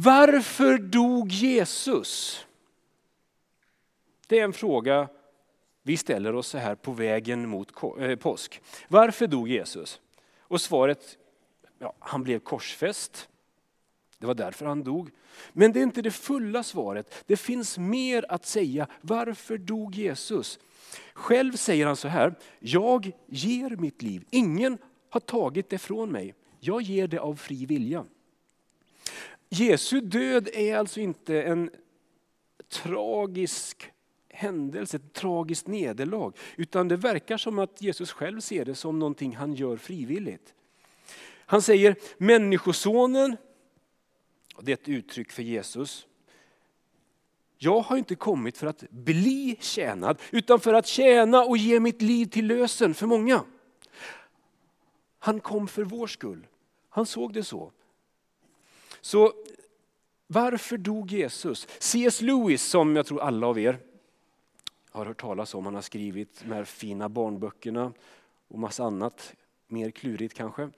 Varför dog Jesus? Det är en fråga vi ställer oss så här på vägen mot eh, påsk. Varför dog Jesus? Och svaret, ja, han blev korsfäst. Det var därför han dog. Men det är inte det fulla svaret. Det finns mer att säga. Varför dog Jesus? Själv säger han så här, jag ger mitt liv. Ingen har tagit det från mig. Jag ger det av fri vilja. Jesu död är alltså inte en tragisk händelse, ett tragiskt nederlag. Utan det verkar som att Jesus själv ser det som någonting han gör frivilligt. Han säger människosonen, det är ett uttryck för Jesus. Jag har inte kommit för att bli tjänad, utan för att tjäna och ge mitt liv till lösen för många. Han kom för vår skull. Han såg det så. Så varför dog Jesus? C.S. Lewis, som jag tror alla av er har hört talas om, han har skrivit de här fina barnböckerna och massa annat, mer klurigt kanske.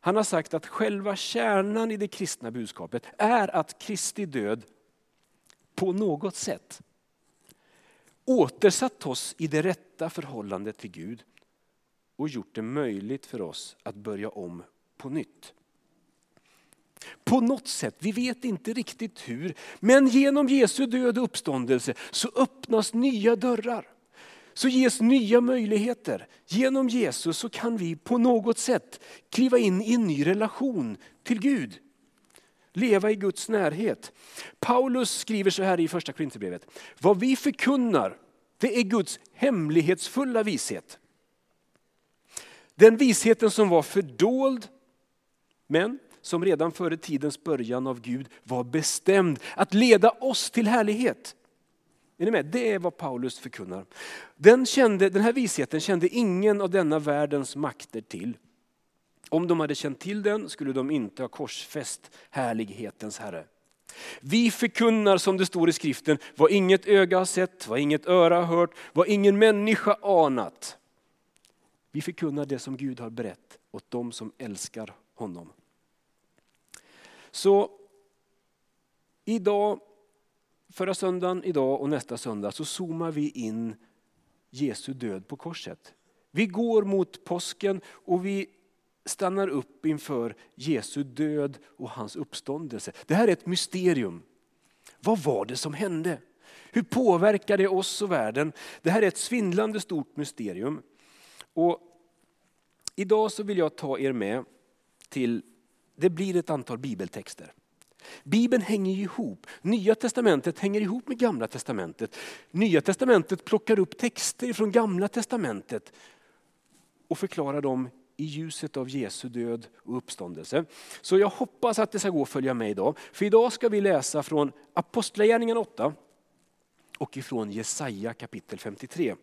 Han har sagt att själva kärnan i det kristna budskapet är att Kristi död på något sätt återsatt oss i det rätta förhållandet till Gud och gjort det möjligt för oss att börja om på nytt. På något sätt, vi vet inte riktigt hur, men genom Jesu död och uppståndelse så öppnas nya dörrar. Så ges nya möjligheter. Genom Jesus så kan vi på något sätt kliva in i en ny relation till Gud. Leva i Guds närhet. Paulus skriver så här i första Korinthierbrevet. Vad vi förkunnar, det är Guds hemlighetsfulla vishet. Den visheten som var fördold, men som redan före tidens början av Gud var bestämd att leda oss till härlighet. Är ni med? Det är vad Paulus förkunnar. Den, kände, den här visheten kände ingen av denna världens makter till. Om de hade känt till den skulle de inte ha korsfäst härlighetens Herre. Vi förkunnar som det står i skriften vad inget öga har sett, vad inget öra har hört, vad ingen människa anat. Vi förkunnar det som Gud har berättat åt dem som älskar honom. Så idag, förra söndagen, idag och nästa söndag så zoomar vi in Jesu död på korset. Vi går mot påsken och vi stannar upp inför Jesu död och hans uppståndelse. Det här är ett mysterium. Vad var det som hände? Hur påverkar det oss och världen? Det här är ett svindlande stort mysterium. Och idag så vill jag ta er med till det blir ett antal bibeltexter. Bibeln hänger ihop. Nya testamentet hänger ihop med gamla testamentet. Nya testamentet plockar upp texter från gamla testamentet och förklarar dem i ljuset av Jesu död och uppståndelse. Så jag hoppas att det ska gå att följa med idag. För idag ska vi läsa från Apostlagärningarna 8 och ifrån Jesaja kapitel 53.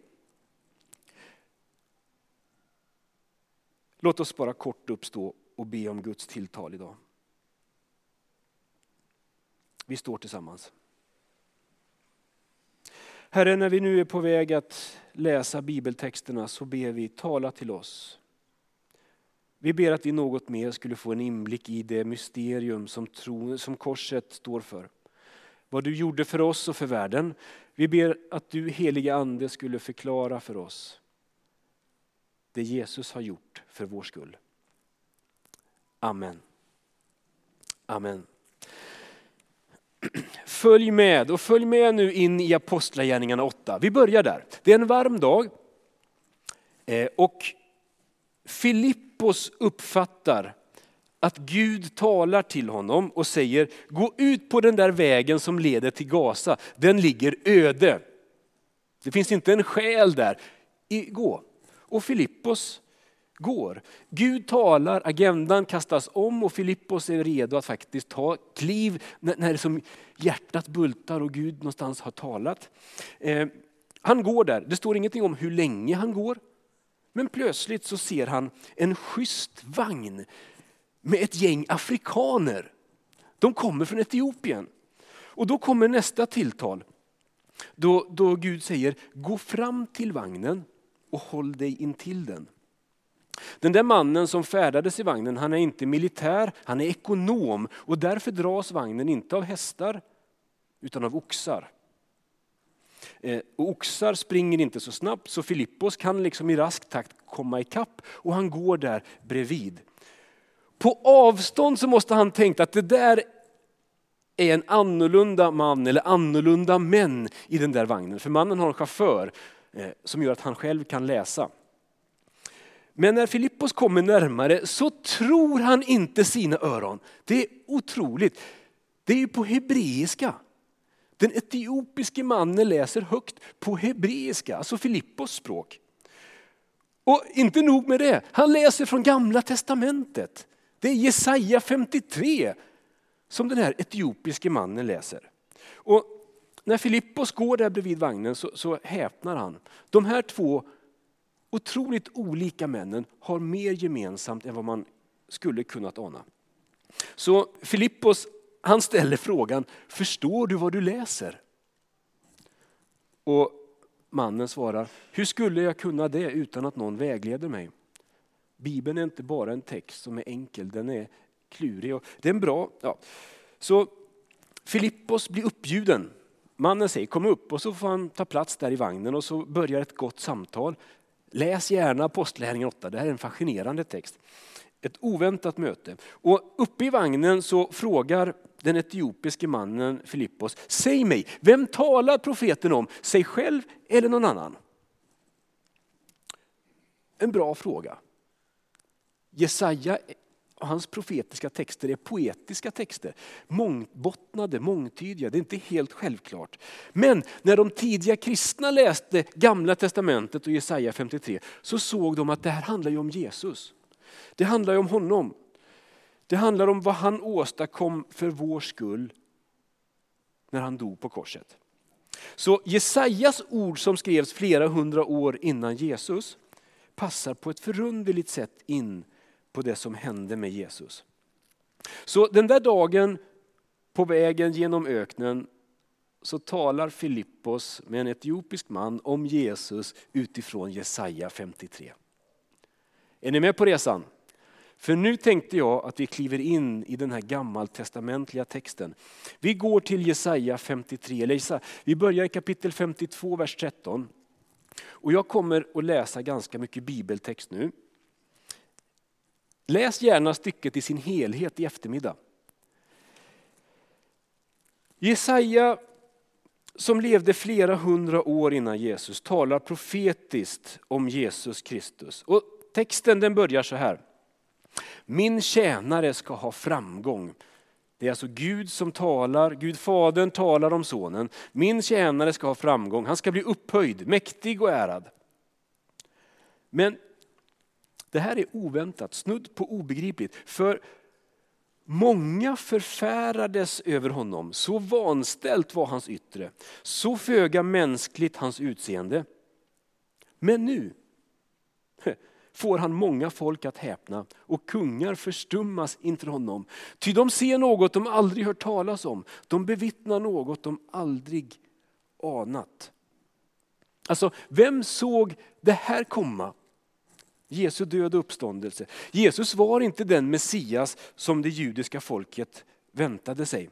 Låt oss bara kort uppstå och be om Guds tilltal idag. Vi står tillsammans. Herre, när vi nu är på väg att läsa bibeltexterna så ber vi, tala till oss. Vi ber att vi något mer skulle få en inblick i det mysterium som, tro, som korset står för. Vad du gjorde för oss och för världen. Vi ber att du heliga ande skulle förklara för oss det Jesus har gjort för vår skull. Amen. Amen. Följ med och följ med nu in i Apostlagärningarna 8. Vi börjar där. Det är en varm dag eh, och Filippos uppfattar att Gud talar till honom och säger gå ut på den där vägen som leder till Gaza. Den ligger öde. Det finns inte en själ där. Gå. Och Filippos går. Gud talar, agendan kastas om och Filippos är redo att faktiskt ta kliv när, som hjärtat bultar och Gud någonstans har talat. Eh, han går där, det står ingenting om hur länge han går. Men plötsligt så ser han en schysst vagn med ett gäng afrikaner. De kommer från Etiopien. Och då kommer nästa tilltal. Då, då Gud säger, gå fram till vagnen och håll dig intill den. Den där mannen som färdades i vagnen, han är inte militär, han är ekonom och därför dras vagnen inte av hästar utan av oxar. Eh, och oxar springer inte så snabbt så Filippos kan liksom i rask takt komma ikapp och han går där bredvid. På avstånd så måste han tänka att det där är en annorlunda man eller annorlunda män i den där vagnen. För mannen har en chaufför eh, som gör att han själv kan läsa. Men när Filippos kommer närmare så tror han inte sina öron. Det är otroligt. Det är ju på hebreiska. Den etiopiske mannen läser högt på hebreiska, alltså Filippos språk. Och inte nog med det, han läser från gamla testamentet. Det är Jesaja 53 som den här etiopiske mannen läser. Och när Filippos går där bredvid vagnen så, så häpnar han. De här två otroligt olika männen har mer gemensamt än vad man skulle kunnat ana. Så Filippos han ställer frågan, förstår du vad du läser? Och mannen svarar, hur skulle jag kunna det utan att någon vägleder mig? Bibeln är inte bara en text som är enkel, den är klurig. Och det är en bra, ja. Så Filippos blir uppbjuden. Mannen säger kom upp och så får han ta plats där i vagnen och så börjar ett gott samtal. Läs gärna Apostlagärningarna 8, det här är en fascinerande text. Ett oväntat möte. Och uppe i vagnen så frågar den etiopiske mannen Filippos, säg mig, vem talar profeten om? Sig själv eller någon annan? En bra fråga. Jesaja hans profetiska texter är poetiska texter. Mångbottnade, mångtydiga, det är inte helt självklart. Men när de tidiga kristna läste gamla testamentet och Jesaja 53 så såg de att det här handlar ju om Jesus. Det handlar ju om honom. Det handlar om vad han åstadkom för vår skull när han dog på korset. Så Jesajas ord som skrevs flera hundra år innan Jesus passar på ett förunderligt sätt in på det som hände med Jesus. Så den där dagen på vägen genom öknen så talar Filippos med en etiopisk man om Jesus utifrån Jesaja 53. Är ni med på resan? För nu tänkte jag att vi kliver in i den här gammaltestamentliga texten. Vi går till Jesaja 53, eller vi börjar i kapitel 52, vers 13. Och jag kommer att läsa ganska mycket bibeltext nu. Läs gärna stycket i sin helhet i eftermiddag. Jesaja som levde flera hundra år innan Jesus talar profetiskt om Jesus Kristus. Och texten den börjar så här. Min tjänare ska ha framgång. Det är alltså Gud som talar, Gud Fadern talar om sonen. Min tjänare ska ha framgång, han ska bli upphöjd, mäktig och ärad. Men det här är oväntat, snudd på obegripligt. För många förfärades över honom, så vanställt var hans yttre, så föga mänskligt hans utseende. Men nu får han många folk att häpna och kungar förstummas inför honom. Ty de ser något de aldrig hört talas om, de bevittnar något de aldrig anat. Alltså, vem såg det här komma? Jesu död och uppståndelse. Jesus var inte den Messias som det judiska folket väntade sig.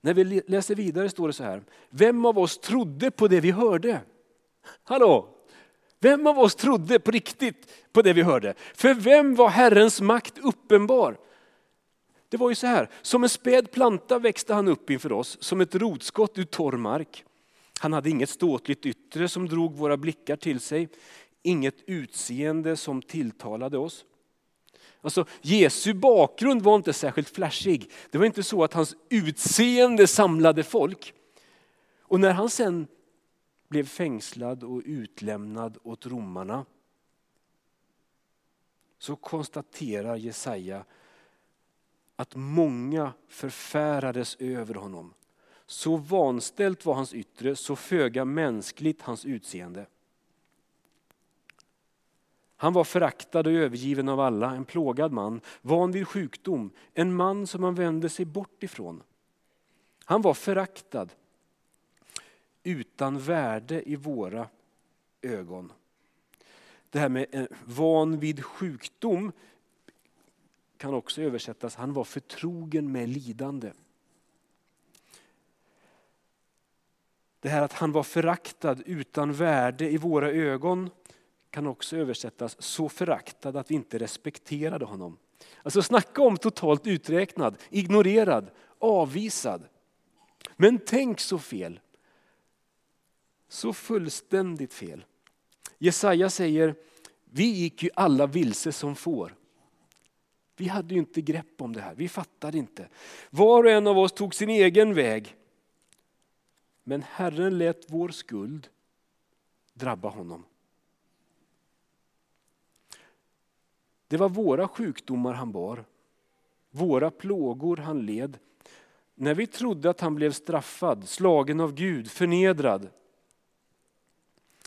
När vi läser vidare står det så här, vem av oss trodde på det vi hörde? Hallå? Vem av oss trodde på riktigt på det vi hörde? För vem var Herrens makt uppenbar? Det var ju så här, som en späd planta växte han upp inför oss, som ett rotskott ur torr mark. Han hade inget ståtligt yttre som drog våra blickar till sig, inget utseende som tilltalade oss. Alltså, Jesu bakgrund var inte särskilt flashig. Det var inte så att hans utseende samlade folk. Och när han sen blev fängslad och utlämnad åt romarna så konstaterar Jesaja att många förfärades över honom. Så vanställt var hans yttre, så föga mänskligt hans utseende. Han var föraktad och övergiven av alla, en plågad man, van vid sjukdom, en man som man vände sig bort ifrån. Han var föraktad, utan värde i våra ögon. Det här med eh, van vid sjukdom kan också översättas, han var förtrogen med lidande. Det här att han var föraktad utan värde i våra ögon kan också översättas så föraktad att vi inte respekterade honom. Alltså snacka om totalt uträknad, ignorerad, avvisad. Men tänk så fel. Så fullständigt fel. Jesaja säger, vi gick ju alla vilse som får. Vi hade ju inte grepp om det här, vi fattade inte. Var och en av oss tog sin egen väg. Men Herren lät vår skuld drabba honom. Det var våra sjukdomar han bar, våra plågor han led. När vi trodde att han blev straffad, slagen av Gud, förnedrad.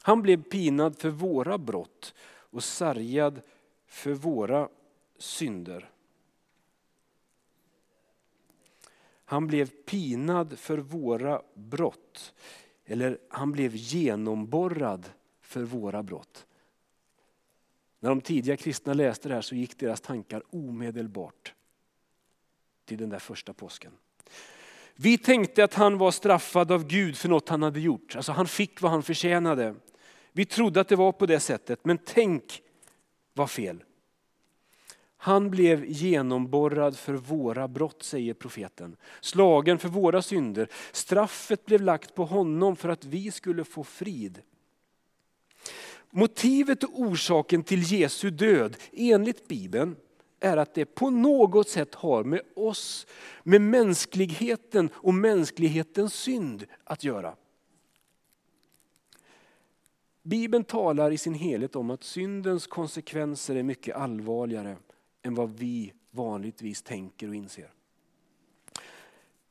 Han blev pinad för våra brott och sargad för våra synder. Han blev pinad för våra brott. Eller han blev genomborrad för våra brott. När de tidiga kristna läste det här så gick deras tankar omedelbart till den där första påsken. Vi tänkte att han var straffad av Gud för något han hade gjort. Alltså han fick vad han förtjänade. Vi trodde att det var på det sättet, men tänk vad fel. Han blev genomborrad för våra brott, säger profeten. Slagen för våra synder. Straffet blev lagt på honom för att vi skulle få frid. Motivet och orsaken till Jesu död enligt Bibeln är att det på något sätt har med oss, med mänskligheten och mänsklighetens synd att göra. Bibeln talar i sin helhet om att syndens konsekvenser är mycket allvarligare än vad vi vanligtvis tänker och inser.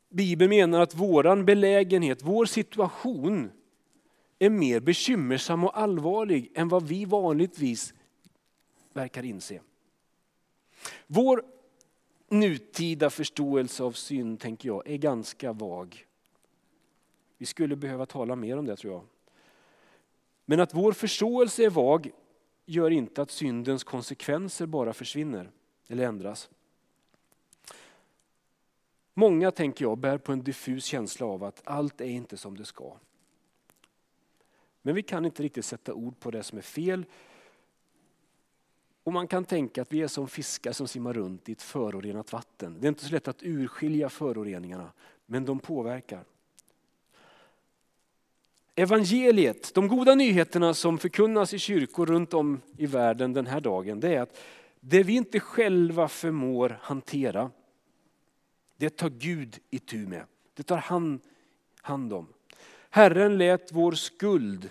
Bibeln menar att våran belägenhet, vår situation är mer bekymmersam och allvarlig än vad vi vanligtvis verkar inse. Vår nutida förståelse av synd tänker jag är ganska vag. Vi skulle behöva tala mer om det tror jag. Men att vår förståelse är vag gör inte att syndens konsekvenser bara försvinner eller ändras. Många, tänker jag, bär på en diffus känsla av att allt är inte som det ska. Men vi kan inte riktigt sätta ord på det som är fel. Och man kan tänka att vi är som fiskar som simmar runt i ett förorenat vatten. Det är inte så lätt att urskilja föroreningarna, men de påverkar. Evangeliet, de goda nyheterna som förkunnas i kyrkor runt om i världen den här dagen, det är att det vi inte själva förmår hantera, det tar Gud i tur med. Det tar han hand om. Herren lät vår skuld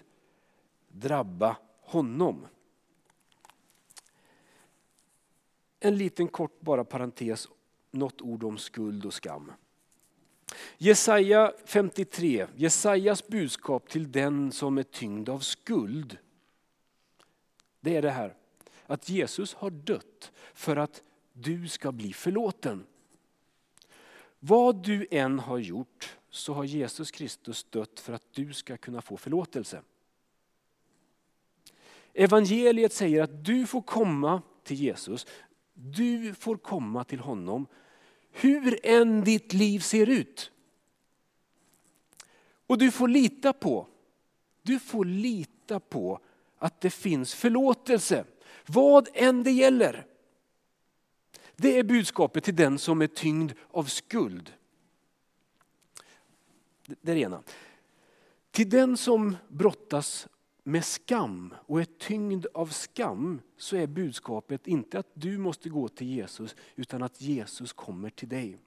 drabba honom. En liten kort bara parentes, något ord om skuld och skam. Jesaja 53, Jesajas budskap till den som är tyngd av skuld. Det är det här, att Jesus har dött för att du ska bli förlåten. Vad du än har gjort så har Jesus Kristus dött för att du ska kunna få förlåtelse. Evangeliet säger att du får komma till Jesus, du får komma till honom hur än ditt liv ser ut. Och du får lita på, du får lita på att det finns förlåtelse. Vad än det gäller. Det är budskapet till den som är tyngd av skuld. Det är det ena. Till den som brottas med skam och är tyngd av skam så är budskapet inte att du måste gå till Jesus utan att Jesus kommer till dig.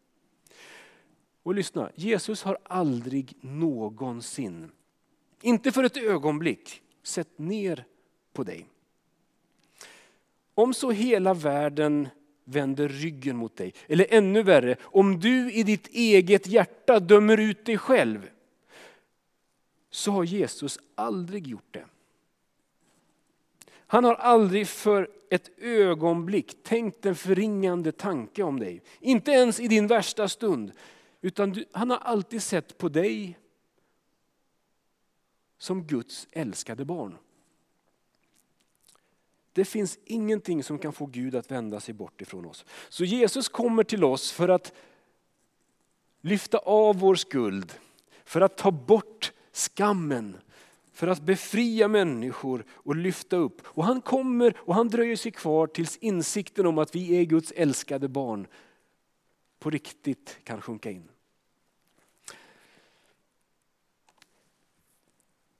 Och lyssna, Jesus har aldrig någonsin, inte för ett ögonblick, sett ner på dig. Om så hela världen vänder ryggen mot dig, eller ännu värre, om du i ditt eget hjärta dömer ut dig själv, så har Jesus aldrig gjort det. Han har aldrig för ett ögonblick tänkt en förringande tanke om dig. Inte ens i din värsta stund. Utan du, han har alltid sett på dig som Guds älskade barn. Det finns ingenting som kan få Gud att vända sig bort ifrån oss. Så Jesus kommer till oss för att lyfta av vår skuld, för att ta bort skammen, för att befria människor och lyfta upp. Och han kommer och han dröjer sig kvar tills insikten om att vi är Guds älskade barn på riktigt kan sjunka in.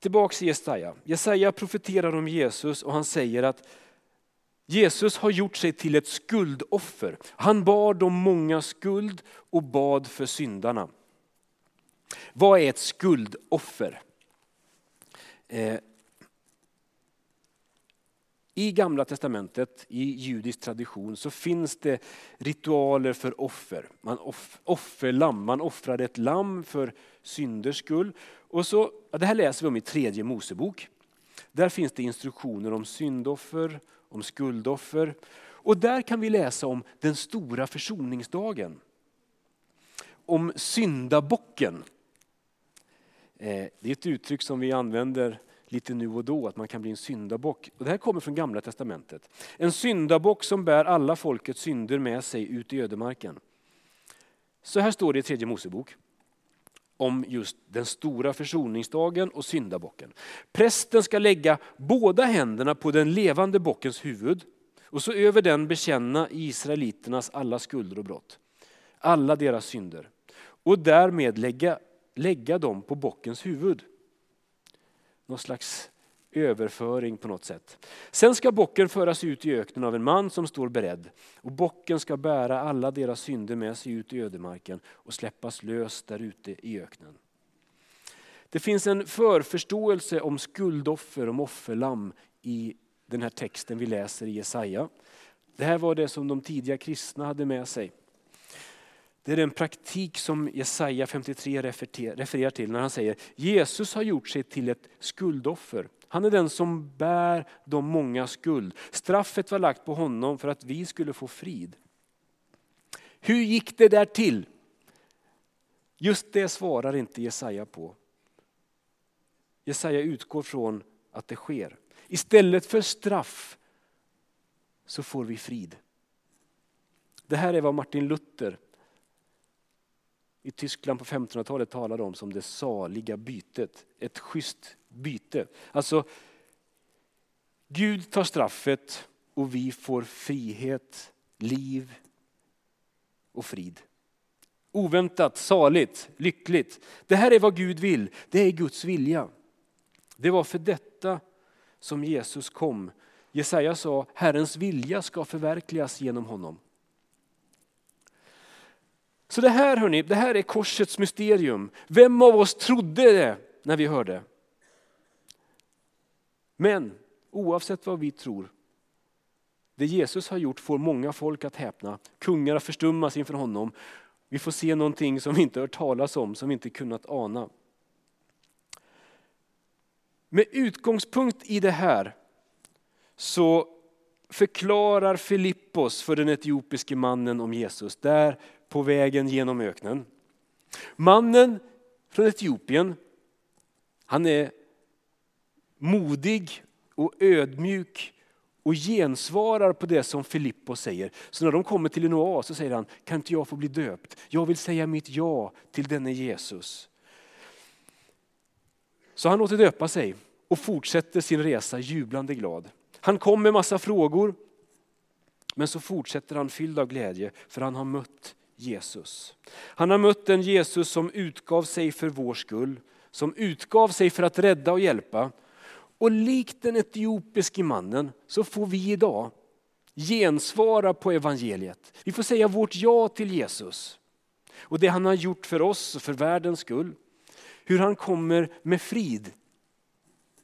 Tillbaks till Jesaja. Jesaja profeterar om Jesus och han säger att Jesus har gjort sig till ett skuldoffer. Han bar de många skuld och bad för syndarna. Vad är ett skuldoffer? Eh, I gamla testamentet, i judisk tradition, så finns det ritualer för offer. Man off, offerlamm, man offrade ett lamm för synders skull. Och så, ja, det här läser vi om i tredje Mosebok. Där finns det instruktioner om syndoffer, om skuldoffer. Och där kan vi läsa om den stora försoningsdagen. Om syndabocken. Eh, det är ett uttryck som vi använder lite nu och då, att man kan bli en syndabock. Och det här kommer från Gamla Testamentet. En syndabock som bär alla folkets synder med sig ut i ödemarken. Så här står det i tredje Mosebok om just den stora försoningsdagen och syndabocken. Prästen ska lägga båda händerna på den levande bockens huvud och så över den bekänna israeliternas alla skulder och brott. Alla deras synder. Och därmed lägga, lägga dem på bockens huvud. Någon slags överföring på något sätt. Sen ska bocken föras ut i öknen av en man som står beredd. Och bocken ska bära alla deras synder med sig ut i ödemarken och släppas lös där ute i öknen. Det finns en förförståelse om skuldoffer, om offerlamm i den här texten vi läser i Jesaja. Det här var det som de tidiga kristna hade med sig. Det är den praktik som Jesaja 53 refererar till när han säger Jesus har gjort sig till ett skuldoffer han är den som bär de många skuld. Straffet var lagt på honom för att vi skulle få frid. Hur gick det där till? Just det svarar inte Jesaja på. Jesaja utgår från att det sker. Istället för straff så får vi frid. Det här är vad Martin Luther i Tyskland på 1500-talet talade om som det saliga bytet. Ett schysst byte. Alltså, Gud tar straffet och vi får frihet, liv och frid. Oväntat, saligt, lyckligt. Det här är vad Gud vill. Det är Guds vilja. Det var för detta som Jesus kom. Jesaja sa, Herrens vilja ska förverkligas genom honom. Så det här, hörni, det här är korsets mysterium. Vem av oss trodde det när vi hörde? Men oavsett vad vi tror, det Jesus har gjort får många folk att häpna. Kungar förstummas inför honom. Vi får se någonting som vi inte hört talas om, som vi inte kunnat ana. Med utgångspunkt i det här så förklarar Filippos för den etiopiske mannen om Jesus där på vägen genom öknen. Mannen från Etiopien, han är modig och ödmjuk och gensvarar på det som Filippo säger. Så när de kommer till en oas så säger han, kan inte jag få bli döpt? Jag vill säga mitt ja till denne Jesus. Så han låter döpa sig och fortsätter sin resa jublande glad. Han kom med massa frågor, men så fortsätter han fylld av glädje för han har mött Jesus. Han har mött den Jesus som utgav sig för vår skull, som utgav sig för att rädda och hjälpa. Och likt den etiopiske mannen så får vi idag gensvara på evangeliet. Vi får säga vårt ja till Jesus och det han har gjort för oss och för världens skull. Hur han kommer med frid